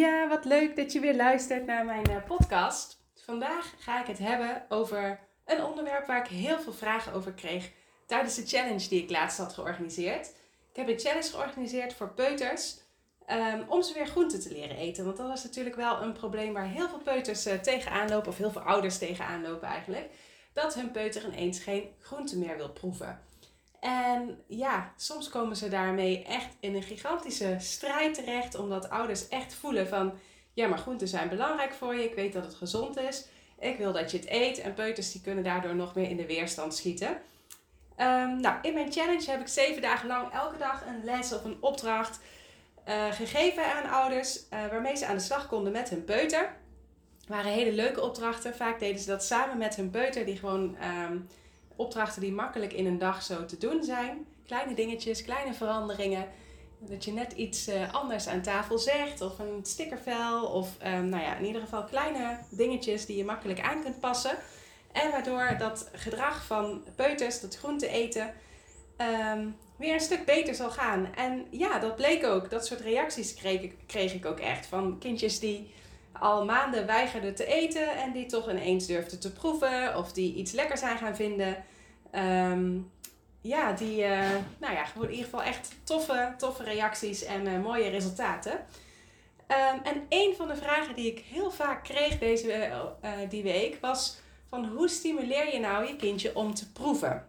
Ja, wat leuk dat je weer luistert naar mijn eh, podcast. Vandaag ga ik het hebben over een onderwerp waar ik heel veel vragen over kreeg tijdens de challenge die ik laatst had georganiseerd. Ik heb een challenge georganiseerd voor peuters um, om ze weer groenten te leren eten. Want dat was natuurlijk wel een probleem waar heel veel peuters uh, tegenaan lopen, of heel veel ouders tegenaan lopen eigenlijk. Dat hun peuter ineens geen groente meer wil proeven. En ja, soms komen ze daarmee echt in een gigantische strijd terecht, omdat ouders echt voelen van, ja, maar groenten zijn belangrijk voor je, ik weet dat het gezond is, ik wil dat je het eet. En peuters die kunnen daardoor nog meer in de weerstand schieten. Um, nou, in mijn challenge heb ik zeven dagen lang elke dag een les of een opdracht uh, gegeven aan ouders, uh, waarmee ze aan de slag konden met hun peuter. Het waren hele leuke opdrachten. Vaak deden ze dat samen met hun peuter, die gewoon um, opdrachten die makkelijk in een dag zo te doen zijn. Kleine dingetjes, kleine veranderingen. Dat je net iets uh, anders aan tafel zegt, of een stickervel, of um, nou ja, in ieder geval kleine dingetjes die je makkelijk aan kunt passen. En waardoor dat gedrag van peuters, dat groente eten, um, weer een stuk beter zal gaan. En ja, dat bleek ook. Dat soort reacties kreeg ik, kreeg ik ook echt. Van kindjes die al maanden weigerden te eten en die toch ineens durfden te proeven. Of die iets lekker zijn gaan vinden. Um, ja, die, uh, nou ja, in ieder geval echt toffe, toffe reacties en uh, mooie resultaten. Um, en een van de vragen die ik heel vaak kreeg deze, uh, die week was van hoe stimuleer je nou je kindje om te proeven?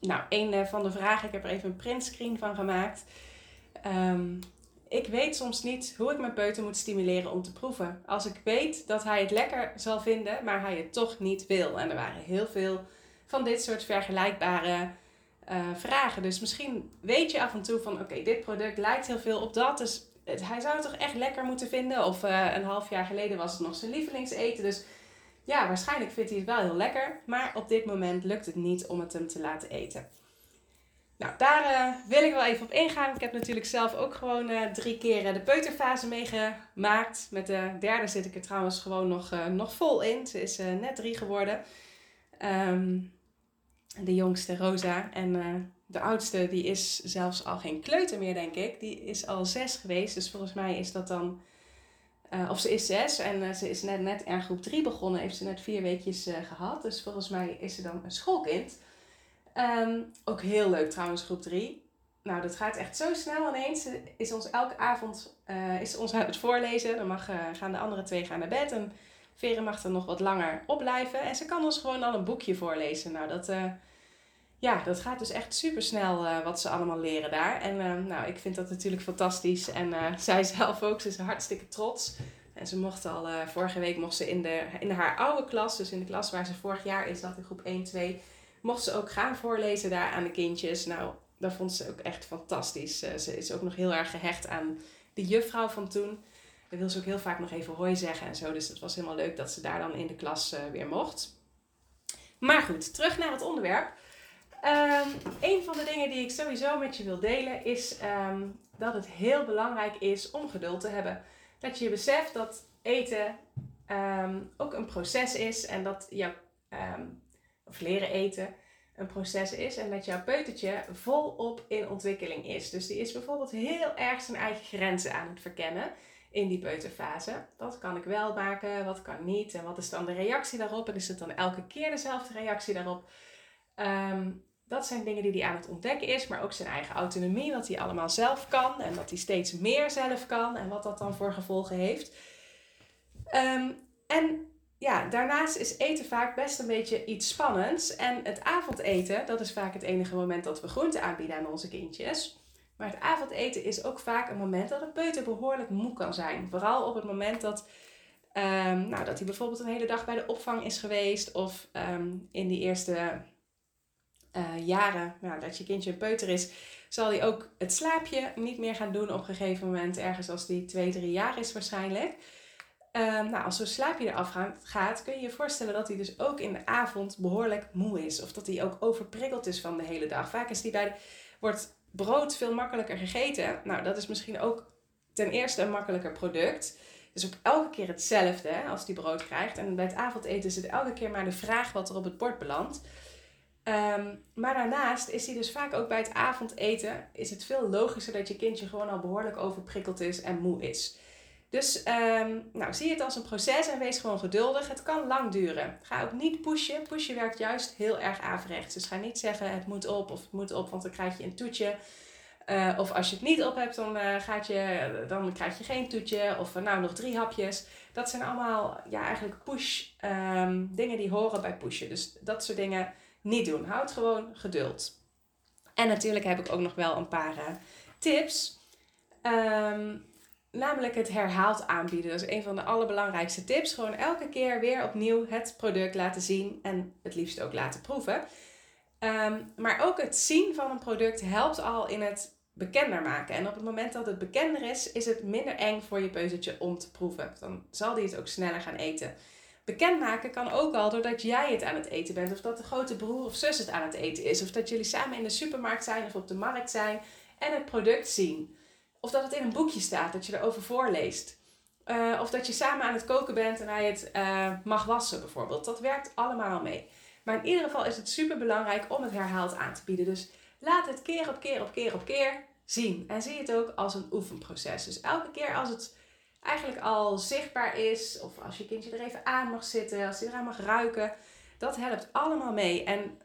Nou, een eh, van de vragen, ik heb er even een printscreen van gemaakt. Um, ik weet soms niet hoe ik mijn peuter moet stimuleren om te proeven. Als ik weet dat hij het lekker zal vinden, maar hij het toch niet wil. En er waren heel veel van dit soort vergelijkbare uh, vragen. Dus misschien weet je af en toe van, oké, dit product lijkt heel veel op dat. Dus hij zou het toch echt lekker moeten vinden. Of uh, een half jaar geleden was het nog zijn lievelingseten. Dus ja, waarschijnlijk vindt hij het wel heel lekker, maar op dit moment lukt het niet om het hem te laten eten. Nou, daar uh, wil ik wel even op ingaan. Ik heb natuurlijk zelf ook gewoon uh, drie keer de peuterfase meegemaakt. Met de derde zit ik er trouwens gewoon nog, uh, nog vol in. Ze is net drie geworden. Um, de jongste, Rosa. En de oudste, die is zelfs al geen kleuter meer, denk ik. Die is al zes geweest. Dus volgens mij is dat dan of ze is zes en ze is net, net aan groep drie begonnen. Heeft ze net vier weekjes gehad. Dus volgens mij is ze dan een schoolkind. Um, ook heel leuk trouwens, groep drie. Nou, dat gaat echt zo snel ineens. Is ons elke avond is ons aan het voorlezen. Dan mag, gaan de andere twee gaan naar bed. En Veren mag er nog wat langer opblijven. En ze kan ons gewoon al een boekje voorlezen. Nou, dat, ja, dat gaat dus echt super snel wat ze allemaal leren daar. En nou, ik vind dat natuurlijk fantastisch. En zij zelf ook. Ze is hartstikke trots. En ze mocht al, vorige week mocht ze in, de, in haar oude klas, dus in de klas waar ze vorig jaar in zat, in groep 1, 2, mocht ze ook gaan voorlezen daar aan de kindjes. Nou, dat vond ze ook echt fantastisch. Uh, ze is ook nog heel erg gehecht aan de juffrouw van toen. Daar wil ze ook heel vaak nog even hoi zeggen en zo. Dus het was helemaal leuk dat ze daar dan in de klas uh, weer mocht. Maar goed, terug naar het onderwerp. Um, een van de dingen die ik sowieso met je wil delen is um, dat het heel belangrijk is om geduld te hebben dat je beseft dat eten um, ook een proces is en dat um, of leren eten een proces is en dat jouw peutertje volop in ontwikkeling is. Dus die is bijvoorbeeld heel erg zijn eigen grenzen aan het verkennen in die peuterfase. Wat kan ik wel maken, wat kan niet en wat is dan de reactie daarop en is het dan elke keer dezelfde reactie daarop? Um, dat zijn dingen die hij aan het ontdekken is, maar ook zijn eigen autonomie, wat hij allemaal zelf kan en dat hij steeds meer zelf kan en wat dat dan voor gevolgen heeft. Um, en ja, daarnaast is eten vaak best een beetje iets spannends. En het avondeten, dat is vaak het enige moment dat we groente aanbieden aan onze kindjes. Maar het avondeten is ook vaak een moment dat een peuter behoorlijk moe kan zijn. Vooral op het moment dat, um, nou, dat hij bijvoorbeeld een hele dag bij de opvang is geweest of um, in die eerste uh, jaren nou, dat je kindje een peuter is, zal hij ook het slaapje niet meer gaan doen op een gegeven moment, ergens als die twee, drie jaar is waarschijnlijk. Um, nou, als zo'n slaapje eraf gaat, kun je je voorstellen dat hij dus ook in de avond behoorlijk moe is. Of dat hij ook overprikkeld is van de hele dag. Vaak is die bij wordt brood veel makkelijker gegeten. Nou, dat is misschien ook ten eerste een makkelijker product. Dus ook elke keer hetzelfde hè, als die brood krijgt. En bij het avondeten is het elke keer maar de vraag wat er op het bord belandt. Um, maar daarnaast is hij dus vaak ook bij het avondeten is het veel logischer dat je kindje gewoon al behoorlijk overprikkeld is en moe is. Dus um, nou, zie het als een proces en wees gewoon geduldig. Het kan lang duren. Ga ook niet pushen. Pushen werkt juist heel erg averechts. Dus ga niet zeggen het moet op of het moet op, want dan krijg je een toetje. Uh, of als je het niet op hebt, dan, uh, gaat je, dan krijg je geen toetje. Of uh, nou nog drie hapjes. Dat zijn allemaal ja, eigenlijk push um, dingen die horen bij pushen. Dus dat soort dingen niet doen. Houd gewoon geduld. En natuurlijk heb ik ook nog wel een paar tips. Um, namelijk het herhaald aanbieden. Dat is een van de allerbelangrijkste tips. Gewoon elke keer weer opnieuw het product laten zien en het liefst ook laten proeven. Ehm, maar ook het zien van een product helpt al in het bekender maken. En op het moment dat het bekender is, is het minder eng voor je peuzeltje om te proeven. Dan zal die het ook sneller gaan eten. Bekendmaken kan ook al doordat jij het aan het eten bent. Of dat de grote broer of zus het aan het eten is. Of dat jullie samen in de supermarkt zijn of op de markt zijn en het product zien. Of dat het in een boekje staat, dat je erover voorleest. Uh, of dat je samen aan het koken bent en hij het uh, mag wassen bijvoorbeeld. Dat werkt allemaal mee. Maar in ieder geval is het super belangrijk om het herhaald aan te bieden. Dus laat het keer op keer op keer op keer zien. En zie het ook als een oefenproces. Dus elke keer als het eigenlijk al zichtbaar is, of als je kindje er even aan mag zitten, als hij eraan mag ruiken, dat helpt allemaal mee. En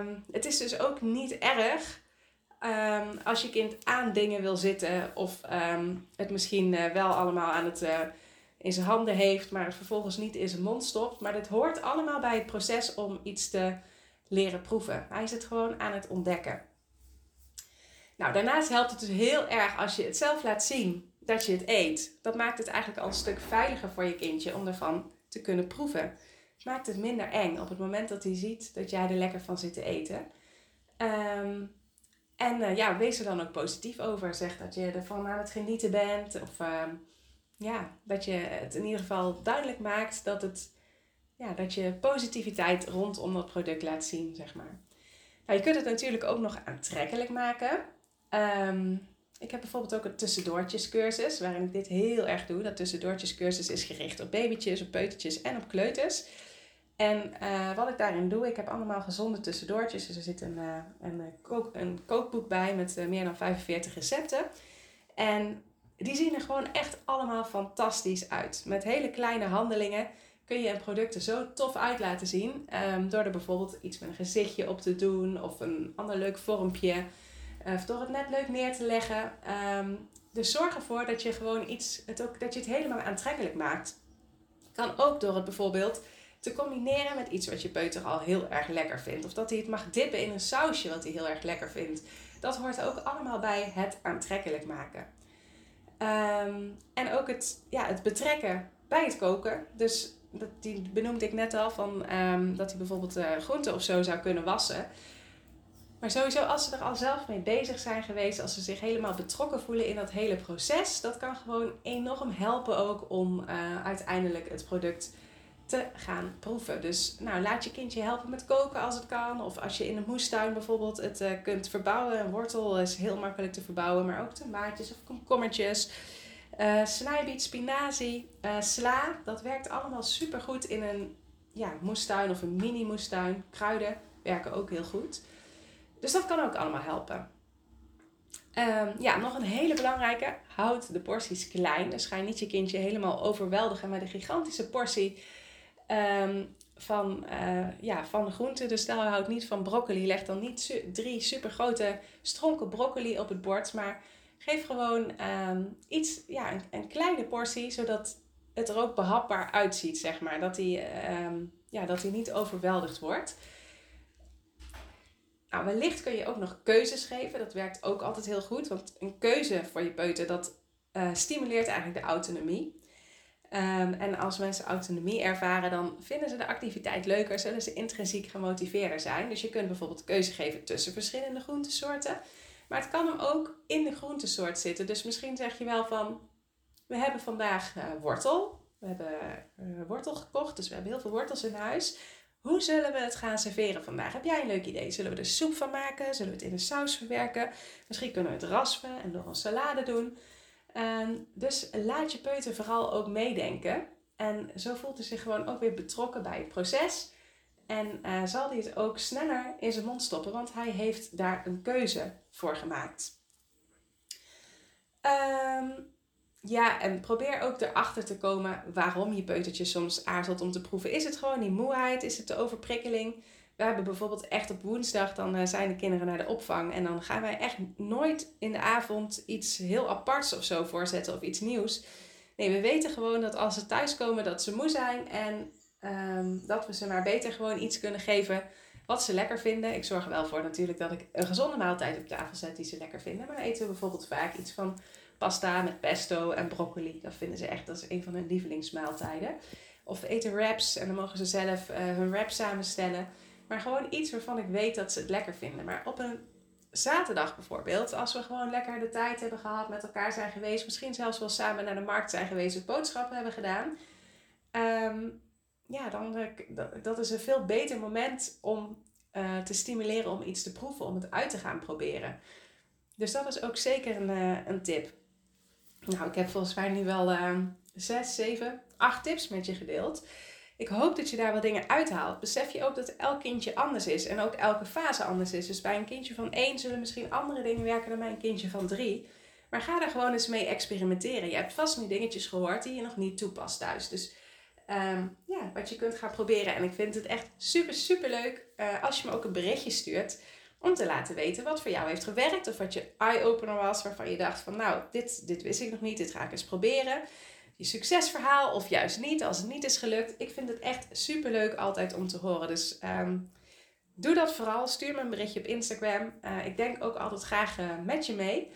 um, het is dus ook niet erg um, als je kind aan dingen wil zitten of um, het misschien uh, wel allemaal aan het, uh, in zijn handen heeft, maar het vervolgens niet in zijn mond stopt. Maar dit hoort allemaal bij het proces om iets te leren proeven. Hij is het gewoon aan het ontdekken. Nou, daarnaast helpt het dus heel erg als je het zelf laat zien dat je het eet. Dat maakt het eigenlijk al een stuk veiliger voor je kindje om ervan te kunnen proeven. Het maakt het minder eng op het moment dat hij ziet dat jij er lekker van zit te eten. Um, en uh, ja, wees er dan ook positief over. Zeg dat je ervan aan het genieten bent. Of uh, ja, dat je het in ieder geval duidelijk maakt dat, het, ja, dat je positiviteit rondom dat product laat zien, zeg maar. Nou, je kunt het natuurlijk ook nog aantrekkelijk maken. Um, ik heb bijvoorbeeld ook een tussendoortjescursus, waarin ik dit heel erg doe. Dat tussendoortjescursus is gericht op babytjes, op peutertjes en op kleuters. En uh, wat ik daarin doe, ik heb allemaal gezonde tussendoortjes. Dus er zit een, uh, een, kook, een kookboek bij met meer dan 45 recepten. En die zien er gewoon echt allemaal fantastisch uit. Met hele kleine handelingen kun je een product zo tof uit laten zien. Um, door er bijvoorbeeld iets met een gezichtje op te doen of een ander leuk vormpje. of door het net leuk neer te leggen. Um, dus zorg ervoor dat je gewoon iets, het ook, dat je het helemaal aantrekkelijk maakt. Kan ook door het bijvoorbeeld te combineren met iets wat je peuter al heel erg lekker vindt. Of dat hij het mag dippen in een sausje wat hij heel erg lekker vindt. Dat hoort ook allemaal bij het aantrekkelijk maken. Um, en ook het, ja, het betrekken bij het koken. Dus dat, die benoemde ik net al, van, um, dat hij bijvoorbeeld uh, groenten of zo zou kunnen wassen. Maar sowieso, als ze er al zelf mee bezig zijn geweest, als ze zich helemaal betrokken voelen in dat hele proces, dat kan gewoon enorm helpen ook om uh, uiteindelijk het product te gaan proeven. Dus nou, laat je kindje helpen met koken als het kan. Of als je in een moestuin bijvoorbeeld het uh, kunt verbouwen. Een wortel is heel makkelijk te verbouwen, maar ook tomaatjes of komkommertjes. Uh, snijbiet, spinazie, uh, sla. Dat werkt allemaal super goed in een ja, moestuin of een mini moestuin. Kruiden werken ook heel goed. Dus dat kan ook allemaal helpen. Um, ja, nog een hele belangrijke. Houd de porties klein. Dus ga je niet je kindje helemaal overweldigen met een gigantische portie Um, van, uh, ja, van groenten. Dus stel je houdt niet van broccoli, leg dan niet drie super grote stronken broccoli op het bord. Maar geef gewoon um, iets, ja, een, een, kleine portie, zodat het er ook behapbaar uitziet, zeg maar. Dat hij, um, ja, dat hij niet overweldigd wordt. Nou, wellicht kun je ook nog keuzes geven. Dat werkt ook altijd heel goed. Want een keuze voor je peuter, dat uh, stimuleert eigenlijk de autonomie. Ehm, en als mensen autonomie ervaren, dan vinden ze de activiteit leuker, zullen ze intrinsiek gemotiveerder zijn. Dus je kunt bijvoorbeeld keuze geven tussen verschillende groentesoorten. Maar het kan hem ook in de groentesoort zitten. Dus misschien zeg je wel van, we hebben vandaag uh, wortel. We hebben uh, wortel gekocht, dus we hebben heel veel wortels in huis. Hoe zullen we het gaan serveren vandaag? Heb jij een leuk idee? Zullen we er soep van maken? Zullen we het in een saus verwerken? Misschien kunnen we het raspen en nog een salade doen. Ehm, dus laat je peuter vooral ook meedenken. En zo voelt hij zich gewoon ook weer betrokken bij het proces. En uh, zal hij het ook sneller in zijn mond stoppen, want hij heeft daar een keuze voor gemaakt. Um, ja, en probeer ook erachter te komen waarom je peutertje soms aarzelt om te proeven. Is het gewoon die moeheid? Is het de overprikkeling? We hebben bijvoorbeeld echt op woensdag, dan eh, zijn de kinderen naar de opvang. En dan gaan wij echt nooit in de avond iets heel aparts of zo voorzetten of iets nieuws. Nee, we weten gewoon dat als ze thuiskomen dat ze moe zijn. En ehm, dat we ze maar beter gewoon iets kunnen geven wat ze lekker vinden. Ik zorg er wel voor natuurlijk dat ik een gezonde maaltijd op tafel zet die ze lekker vinden. Maar dan eten we bijvoorbeeld vaak iets van pasta met pesto en broccoli. Dat vinden ze echt, dat is een van hun lievelingsmaaltijden. Of we eten wraps en dan mogen ze zelf uh, hun wrap samenstellen. Maar gewoon iets waarvan ik weet dat ze het lekker vinden. Maar op een zaterdag bijvoorbeeld, als we gewoon lekker de tijd hebben gehad, met elkaar zijn geweest, misschien zelfs wel samen naar de markt zijn geweest, boodschappen hebben gedaan. Ehm, ja, dan uh, dat is een veel beter moment om uh, te stimuleren om iets te proeven, om het uit te gaan proberen. Dus dat is ook zeker een, uh, een tip. Nou, ik heb volgens mij nu wel zes, zeven, acht tips met je gedeeld. Ik hoop dat je daar wel dingen uithaalt. Besef je ook dat elk kindje anders is en ook elke fase anders is. Dus bij een kindje van één zullen misschien andere dingen werken dan bij een kindje van drie. Maar ga daar gewoon eens mee experimenteren. Je hebt vast nu dingetjes gehoord die je nog niet toepast thuis. Dus um, ja, wat je kunt gaan proberen. En ik vind het echt super, super leuk uh, als je me ook een berichtje stuurt. Om te laten weten wat voor jou heeft gewerkt. Of wat je eye-opener was waarvan je dacht van nou, dit, dit wist ik nog niet, dit ga ik eens proberen. Je succesverhaal of juist niet, als het niet is gelukt. Ik vind het echt super leuk altijd om te horen. Dus um, doe dat vooral. Stuur me een berichtje op Instagram. Uh, ik denk ook altijd graag uh, met je mee.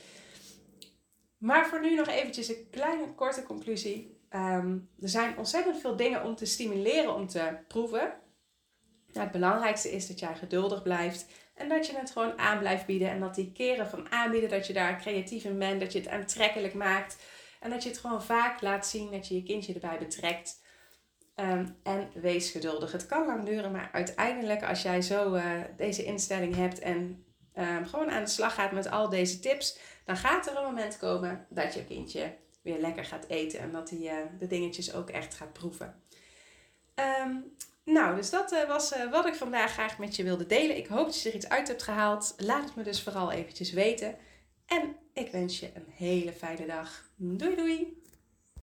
Maar voor nu nog eventjes een kleine korte conclusie. Um, er zijn ontzettend veel dingen om te stimuleren om te proeven. Nou, het belangrijkste is dat jij geduldig blijft en dat je het gewoon aan blijft bieden. En dat die keren van aanbieden, dat je daar creatief in bent, dat je het aantrekkelijk maakt. En dat je het gewoon vaak laat zien, dat je je kindje erbij betrekt. Um, en wees geduldig. Het kan lang duren, maar uiteindelijk als jij zo uh, deze instelling hebt en um, gewoon aan de slag gaat met al deze tips, dan gaat er een moment komen dat je kindje weer lekker gaat eten en dat hij uh, de dingetjes ook echt gaat proeven. Um, nou, dus dat uh, was wat ik vandaag graag met je wilde delen. Ik hoop dat je er iets uit hebt gehaald. Laat het me dus vooral eventjes weten. En ik wens je een hele fijne dag. Doei doei!